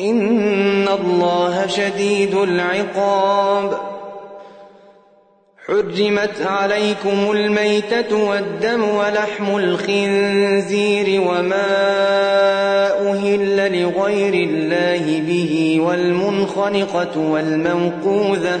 إن الله شديد العقاب حرمت عليكم الميتة والدم ولحم الخنزير وما أهل لغير الله به والمنخنقة والموقوذة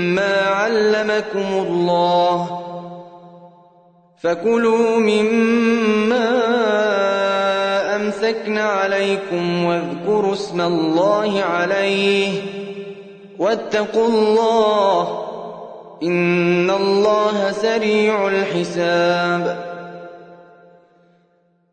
علمكم الله. فكلوا مما أمسكن عليكم واذكروا اسم الله عليه. واتقوا الله إن الله سريع الحساب.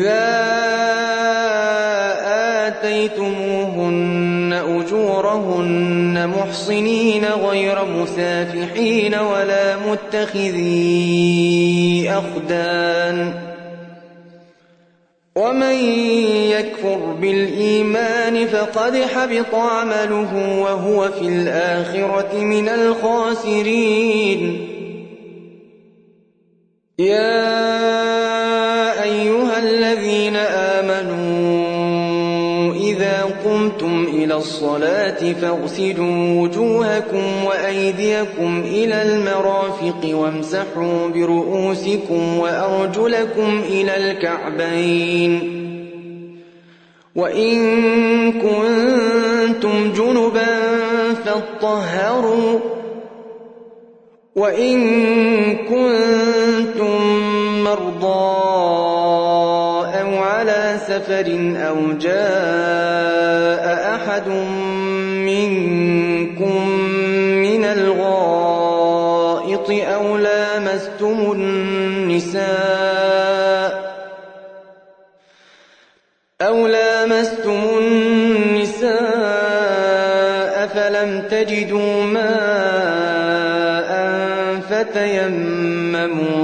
إذا آتيتموهن أجورهن محصنين غير مسافحين ولا متخذي أخدان ومن يكفر بالإيمان فقد حبط عمله وهو في الآخرة من الخاسرين. يا الصلاة فاغسلوا وجوهكم وأيديكم إلى المرافق وامسحوا برؤوسكم وأرجلكم إلى الكعبين. وإن كنتم جنبا فاطهروا. وإن كنتم مرضى سفر أو جاء أحد منكم من الغائط أو لامستم النساء أو لامستم النساء فلم تجدوا ماء فتيمموا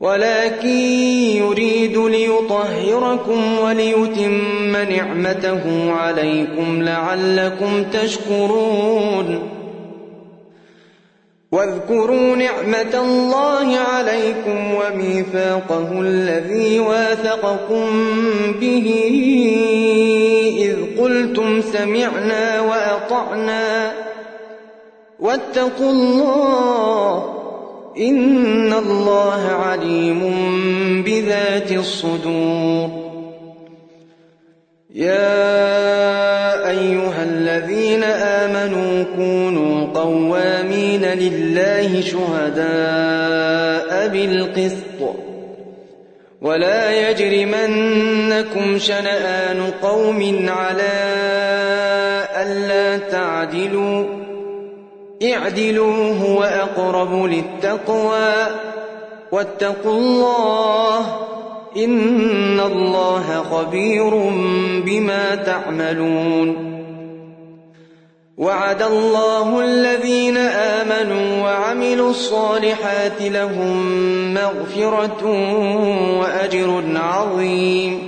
ولكن يريد ليطهركم وليتم نعمته عليكم لعلكم تشكرون. واذكروا نعمة الله عليكم وميثاقه الذي واثقكم به إذ قلتم سمعنا وأطعنا. واتقوا الله إن الله عليم بذات الصدور يا أيها الذين آمنوا كونوا قوامين لله شهداء بالقسط ولا يجرمنكم شنآن قوم على ألا تعدلوا اعدلوا هو أقرب للتقوى واتقوا الله إن الله خبير بما تعملون وعد الله الذين آمنوا وعملوا الصالحات لهم مغفرة وأجر عظيم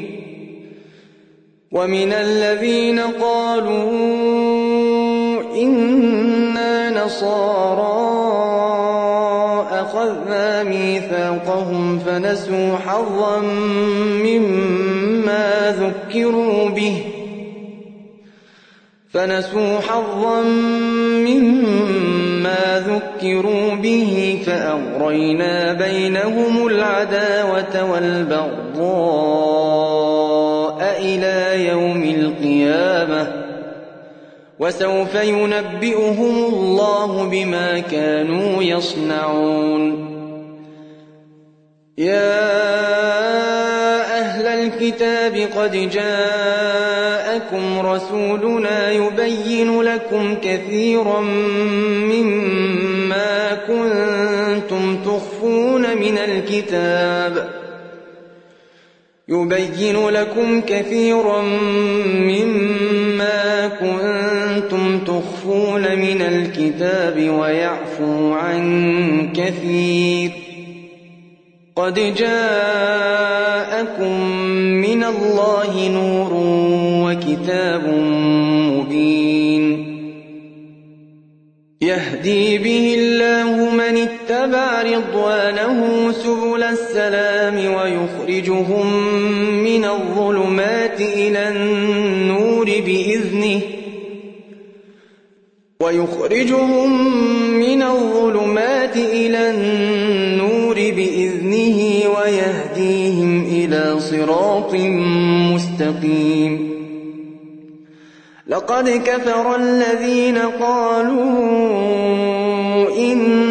ومن الذين قالوا إنا نصارى وأخذنا ميثاقهم فنسوا حظا مما ذكروا به فنسوا حظا مما ذكروا به فأغرينا بينهم العداوة والبغضاء إلى يوم القيامة وسوف ينبئهم الله بما كانوا يصنعون. يا أهل الكتاب قد جاءكم رسولنا يبين لكم كثيرا مما كنتم تخفون من الكتاب. يبين لكم كثيرا مما كنتم تخفون من الكتاب ويعفو عن كثير. قد جاءكم من الله نور وكتاب مبين. يهدي به الله اتبع رضوانه سبل السلام ويخرجهم من الظلمات إلى النور بإذنه. ويخرجهم من الظلمات إلى النور بإذنه ويهديهم إلى صراط مستقيم. لقد كفر الذين قالوا إن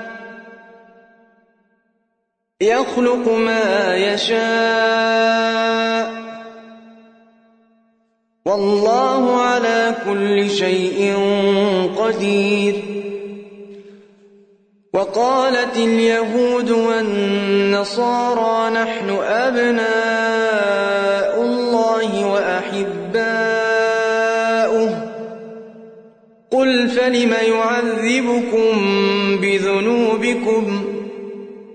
يخلق ما يشاء. والله على كل شيء قدير. وقالت اليهود والنصارى نحن أبناء الله وأحباؤه. قل فلم يعذبكم بذنوبكم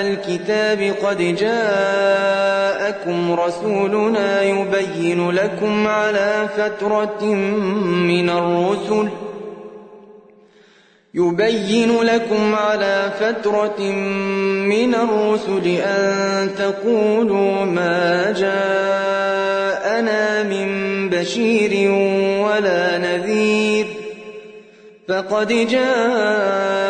الكتاب قد جاءكم رسولنا يبين لكم على فترة من الرسل يبين لكم على فترة من الرسل أن تقولوا ما جاءنا من بشير ولا نذير فقد جاءكم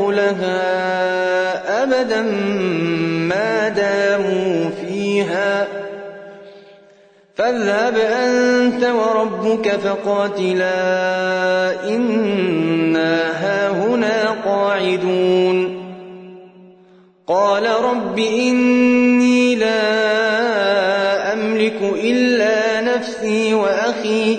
ندخلها أبدا ما داموا فيها. فاذهب أنت وربك فقاتلا إنا هاهنا قاعدون. قال رب إني لا أملك إلا نفسي وأخي.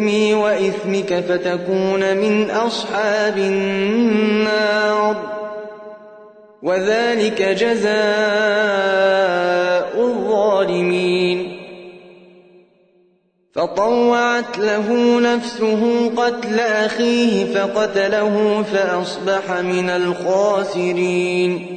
بإثمي وإثمك فتكون من أصحاب النار. وذلك جزاء الظالمين. فطوعت له نفسه قتل أخيه فقتله فأصبح من الخاسرين.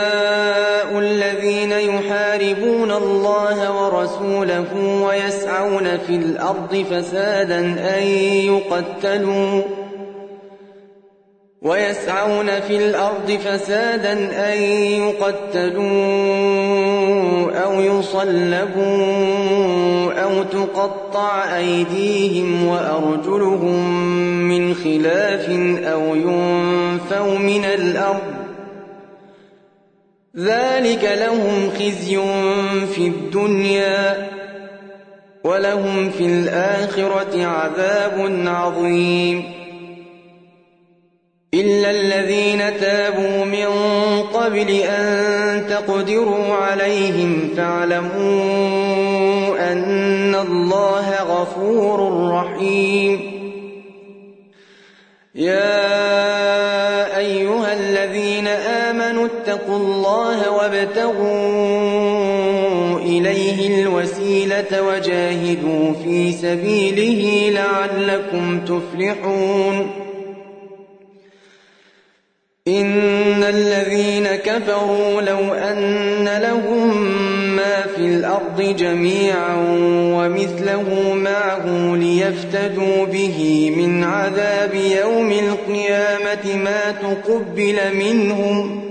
ورسوله ويسعون في الأرض فسادا أن يقتلوا ويسعون في الأرض فسادا أن يقتلوا أو يصلبوا أو تقطع أيديهم وأرجلهم من خلاف أو ينفوا من الأرض. ذلك لهم خزي في الدنيا. ولهم في الآخرة عذاب عظيم. إلا الذين تابوا من قبل أن تقدروا عليهم فاعلموا أن الله غفور رحيم. يا أيها الذين آمنوا اتقوا الله وابتغوا إليه الوسيلة وجاهدوا في سبيله لعلكم تفلحون. إن الذين كفروا لو أن لهم ما في الأرض جميعا ومثله معه ليفتدوا به من عذاب يوم القيامة ما تقبل منهم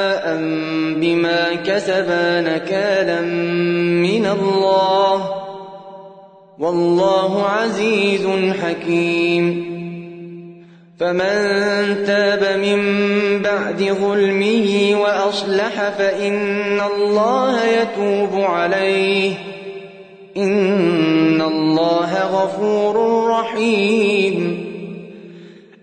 بما كسبا نكالا من الله والله عزيز حكيم. فمن تاب من بعد ظلمه وأصلح فإن الله يتوب عليه إن الله غفور رحيم.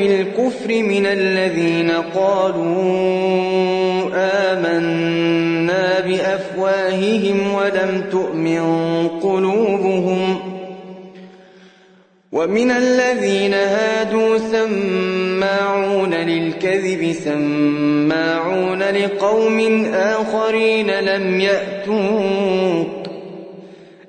في الكفر من الذين قالوا آمنا بأفواههم ولم تؤمن قلوبهم ومن الذين هادوا سماعون للكذب سماعون لقوم آخرين لم يأتوك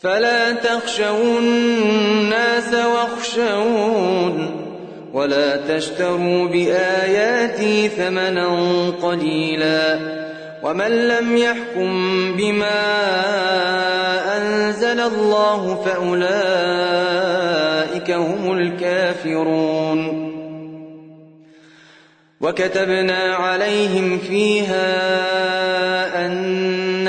فلا تخشوا الناس واخشون ولا تشتروا بآياتي ثمنا قليلاً ومن لم يحكم بما أنزل الله فأولئك هم الكافرون وكتبنا عليهم فيها أن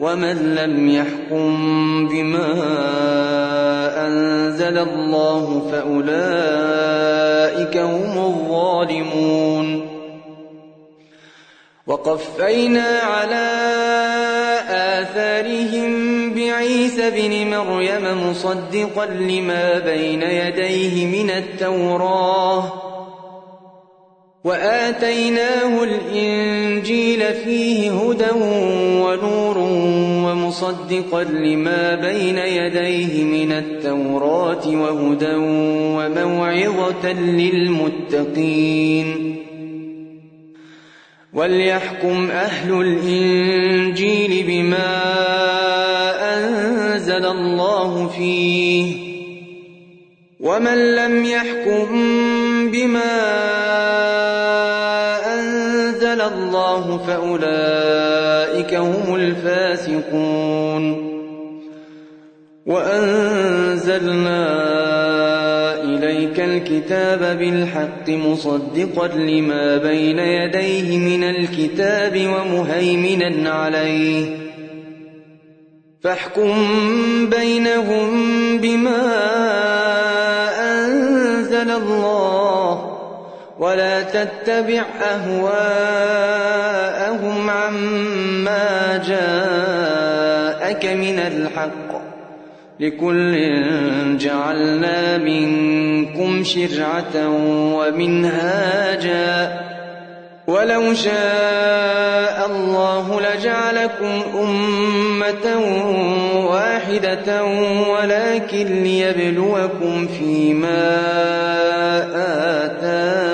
ومن لم يحكم بما أنزل الله فأولئك هم الظالمون وقفينا على آثارهم بعيسى بن مريم مصدقا لما بين يديه من التوراه وآتيناه الإنجيل فيه هدى ونور ومصدقا لما بين يديه من التوراة وهدى وموعظة للمتقين. وليحكم أهل الإنجيل بما أنزل الله فيه. ومن لم يحكم بما الله فأولئك هم الفاسقون. وأنزلنا إليك الكتاب بالحق مصدقا لما بين يديه من الكتاب ومهيمنا عليه. فاحكم بينهم بما أنزل الله ولا تتبع أهواءهم عما جاءك من الحق لكل جعلنا منكم شرعة ومنهاجا ولو شاء الله لجعلكم أمة واحدة ولكن ليبلوكم فيما آتاكم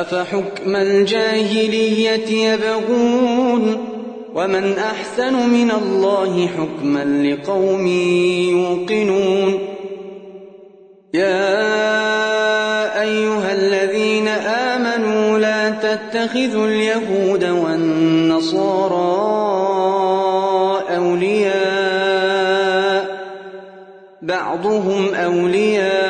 أفحكم الجاهلية يبغون ومن أحسن من الله حكما لقوم يوقنون يا أيها الذين آمنوا لا تتخذوا اليهود والنصارى أولياء بعضهم أولياء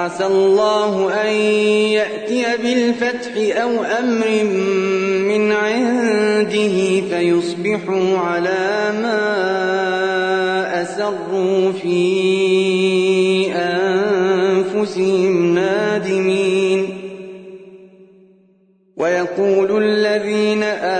فعسى الله أن يأتي بالفتح أو أمر من عنده فيصبحوا على ما أسروا في أنفسهم نادمين. ويقول الذين آمنوا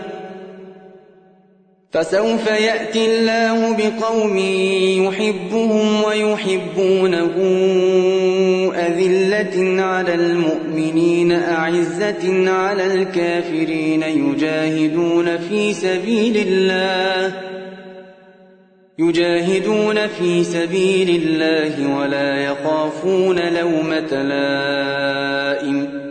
فسوف يأتي الله بقوم يحبهم ويحبونه أذلة على المؤمنين أعزة على الكافرين يجاهدون في سبيل الله يجاهدون في سبيل الله ولا يخافون لومة لائم.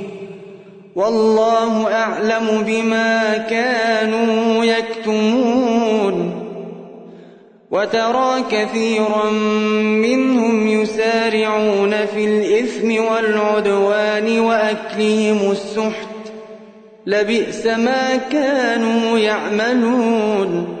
والله أعلم بما كانوا يكتمون وترى كثيرا منهم يسارعون في الإثم والعدوان وأكلهم السحت لبئس ما كانوا يعملون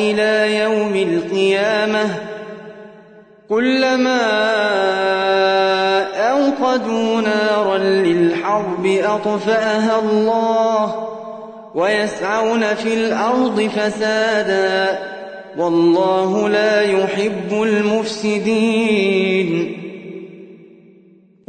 إلى يوم القيامة كلما أوقدوا نارا للحرب أطفأها الله ويسعون في الأرض فسادا والله لا يحب المفسدين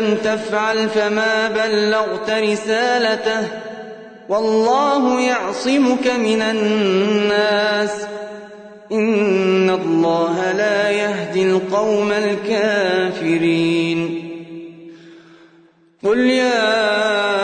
لم تفعل فما بلغت رسالته والله يعصمك من الناس. إن الله لا يهدي القوم الكافرين. قل يا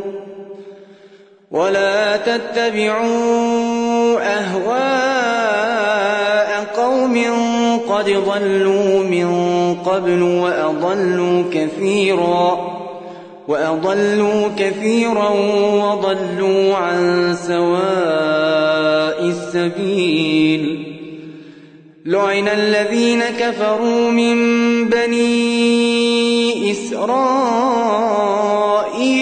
ولا تتبعوا أهواء قوم قد ضلوا من قبل وأضلوا كثيرا وأضلوا كثيرا وضلوا عن سواء السبيل لعن الذين كفروا من بني إسرائيل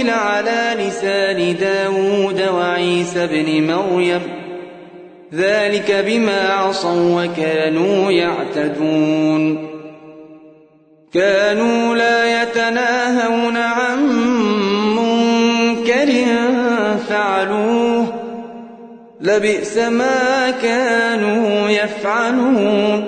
على لسان داود وعيسى بن مريم ذلك بما عصوا وكانوا يعتدون. كانوا لا يتناهون عن منكر فعلوه لبئس ما كانوا يفعلون.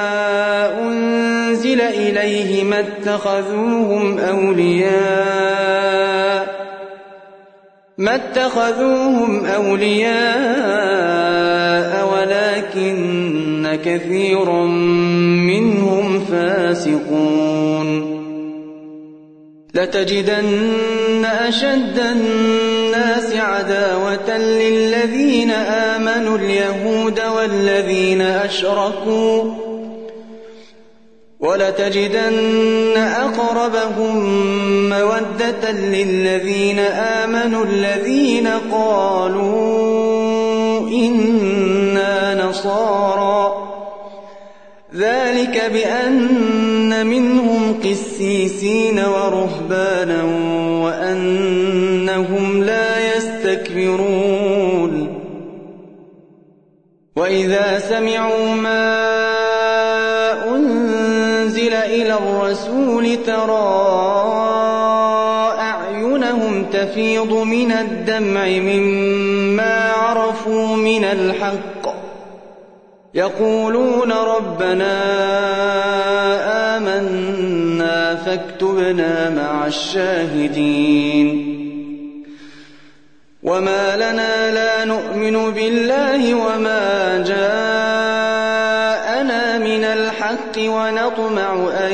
إليه ما اتخذوهم أولياء ما اتخذوهم أولياء ولكن كثيرا منهم فاسقون. لتجدن أشد الناس عداوة للذين آمنوا اليهود والذين أشركوا ولتجدن أقربهم مودة للذين آمنوا الذين قالوا إنا نصارى. ذلك بأن منهم قسيسين ورهبانا وأنهم لا يستكبرون. وإذا سمعوا ما الرسول ترى أعينهم تفيض من الدمع مما عرفوا من الحق. يقولون ربنا آمنا فاكتبنا مع الشاهدين. وما لنا لا نؤمن بالله وما جاءنا من الحق ونطمع أن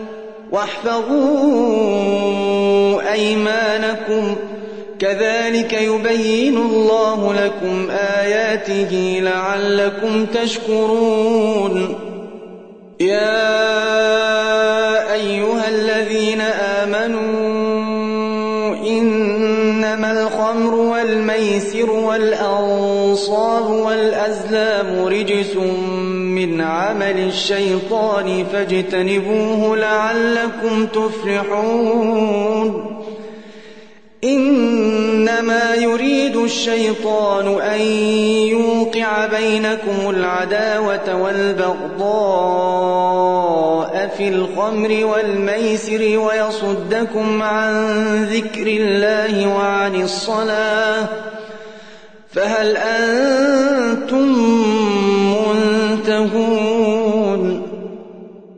واحفظوا أيمانكم. كذلك يبين الله لكم آياته لعلكم تشكرون. يا أيها الذين آمنوا إنما الخمر والميسر والأنصاب والأزلام رجس من عمل الشيطان فاجتنبوه لعلكم تفلحون. إنما يريد الشيطان أن يوقع بينكم العداوة والبغضاء في الخمر والميسر ويصدكم عن ذكر الله وعن الصلاة. فهل أنتم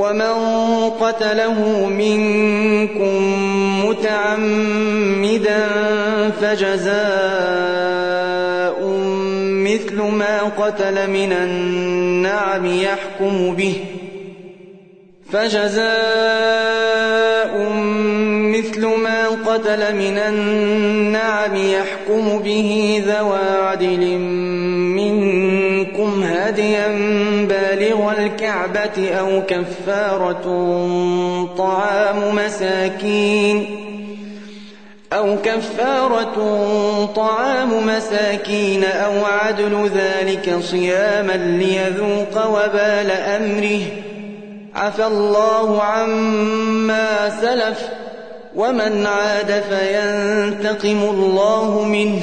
ومن قتله منكم متعمدا فجزاء مثل ما قتل من النعم يحكم به فجزاء مثل ما قتل من النعم يحكم به ذوى عدل هديا بالغ الكعبة أو كفارة طعام مساكين أو كفارة طعام مساكين أو عدل ذلك صياما ليذوق وبال أمره. عفى الله عما سلف ومن عاد فينتقم الله منه.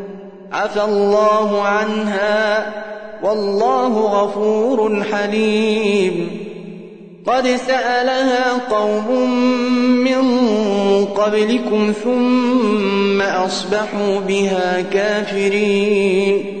عفى الله عنها والله غفور حليم. قد سألها قوم من قبلكم ثم أصبحوا بها كافرين.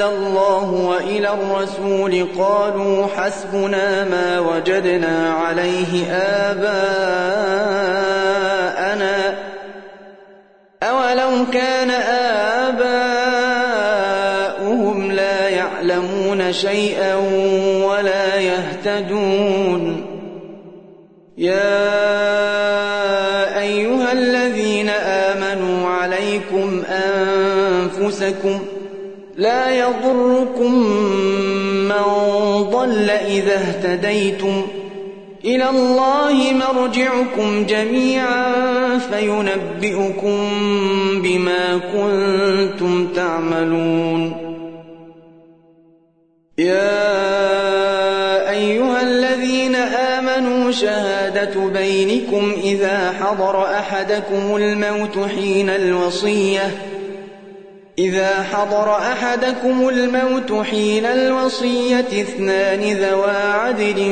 أنزل الله وإلى الرسول قالوا حسبنا ما وجدنا عليه آباءنا أولو كان آباؤهم لا يعلمون شيئا ولا يهتدون. يا أيها الذين آمنوا عليكم أنفسكم لا يضركم من ضل إذا اهتديتم. إلى الله مرجعكم جميعا فينبئكم بما كنتم تعملون. يا أيها الذين آمنوا شهادة بينكم إذا حضر أحدكم الموت حين الوصية. إذا حضر أحدكم الموت حين الوصية اثنان ذوى عدل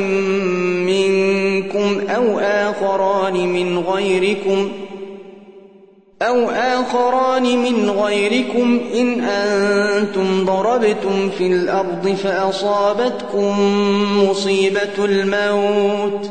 منكم أو آخران من غيركم أو آخران من غيركم إن أنتم ضربتم في الأرض فأصابتكم مصيبة الموت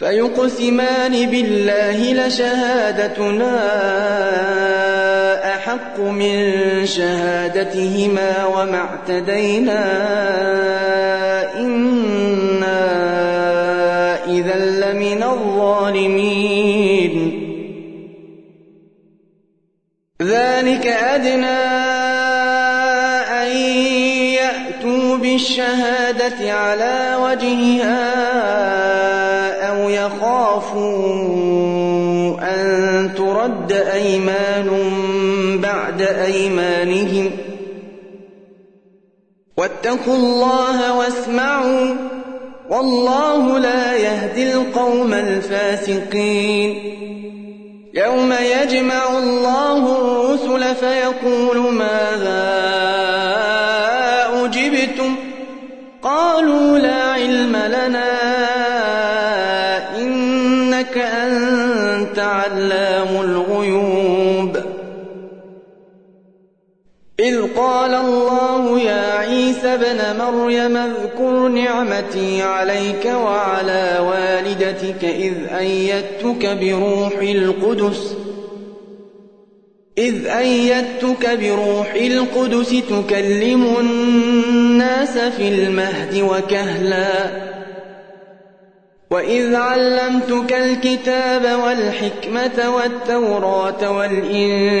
فيقسمان بالله لشهادتنا أحق من شهادتهما وما اعتدينا إنا إذا لمن الظالمين. ذلك أدنى أن يأتوا بالشهادة على وجهها أيمانهم. واتقوا الله واسمعوا والله لا يهدي القوم الفاسقين. يوم يجمع الله الرسل فيقول ماذا قال الله يا عيسى بن مَرْيَمَ اذْكُرْ نِعْمَتِي عَلَيْكَ وَعَلَىٰ وَالِدَتِكَ إِذْ أَيَّدتُّكَ بِرُوحِ الْقُدُسِ إذ أيدتك بروح القدس تكلم الناس في المهد وكهلا وإذ علمتك الكتاب والحكمة والتوراة والإنجيل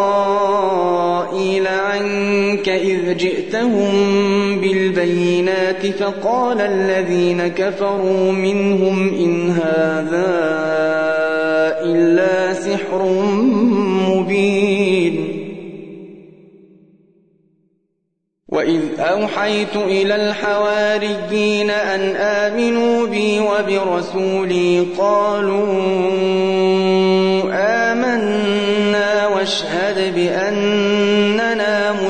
إذ جئتهم بالبينات فقال الذين كفروا منهم إن هذا إلا سحر مبين. وإذ أوحيت إلى الحواريين أن آمنوا بي وبرسولي قالوا آمنا واشهد بأننا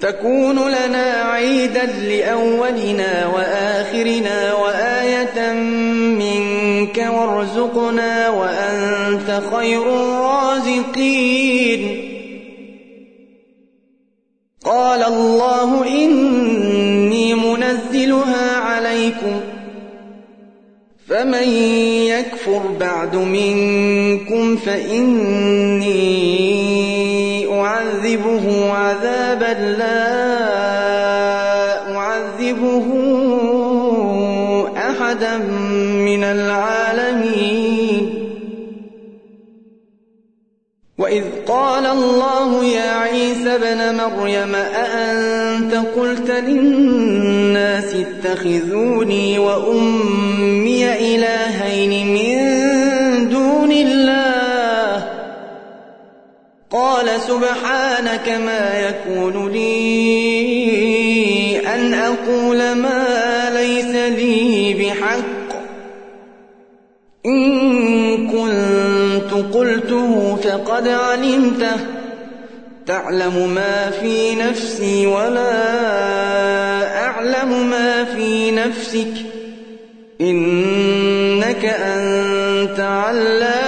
تكون لنا عيدا لأولنا وآخرنا وآية منك وارزقنا وأنت خير الرازقين. قال الله إني منزلها عليكم. فمن يكفر بعد منكم فإني أعذبه عذابا لا أعذبه أحدا من العالمين. وإذ قال الله يا عيسى ابْنَ مريم أأنت قلت للناس اتخذوني وأمي إلهين من قال سبحانك ما يكون لي أن أقول ما ليس لي بحق. إن كنت قلته فقد علمته. تعلم ما في نفسي ولا أعلم ما في نفسك. إنك أنت علام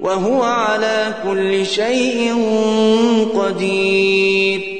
وهو على كل شيء قدير.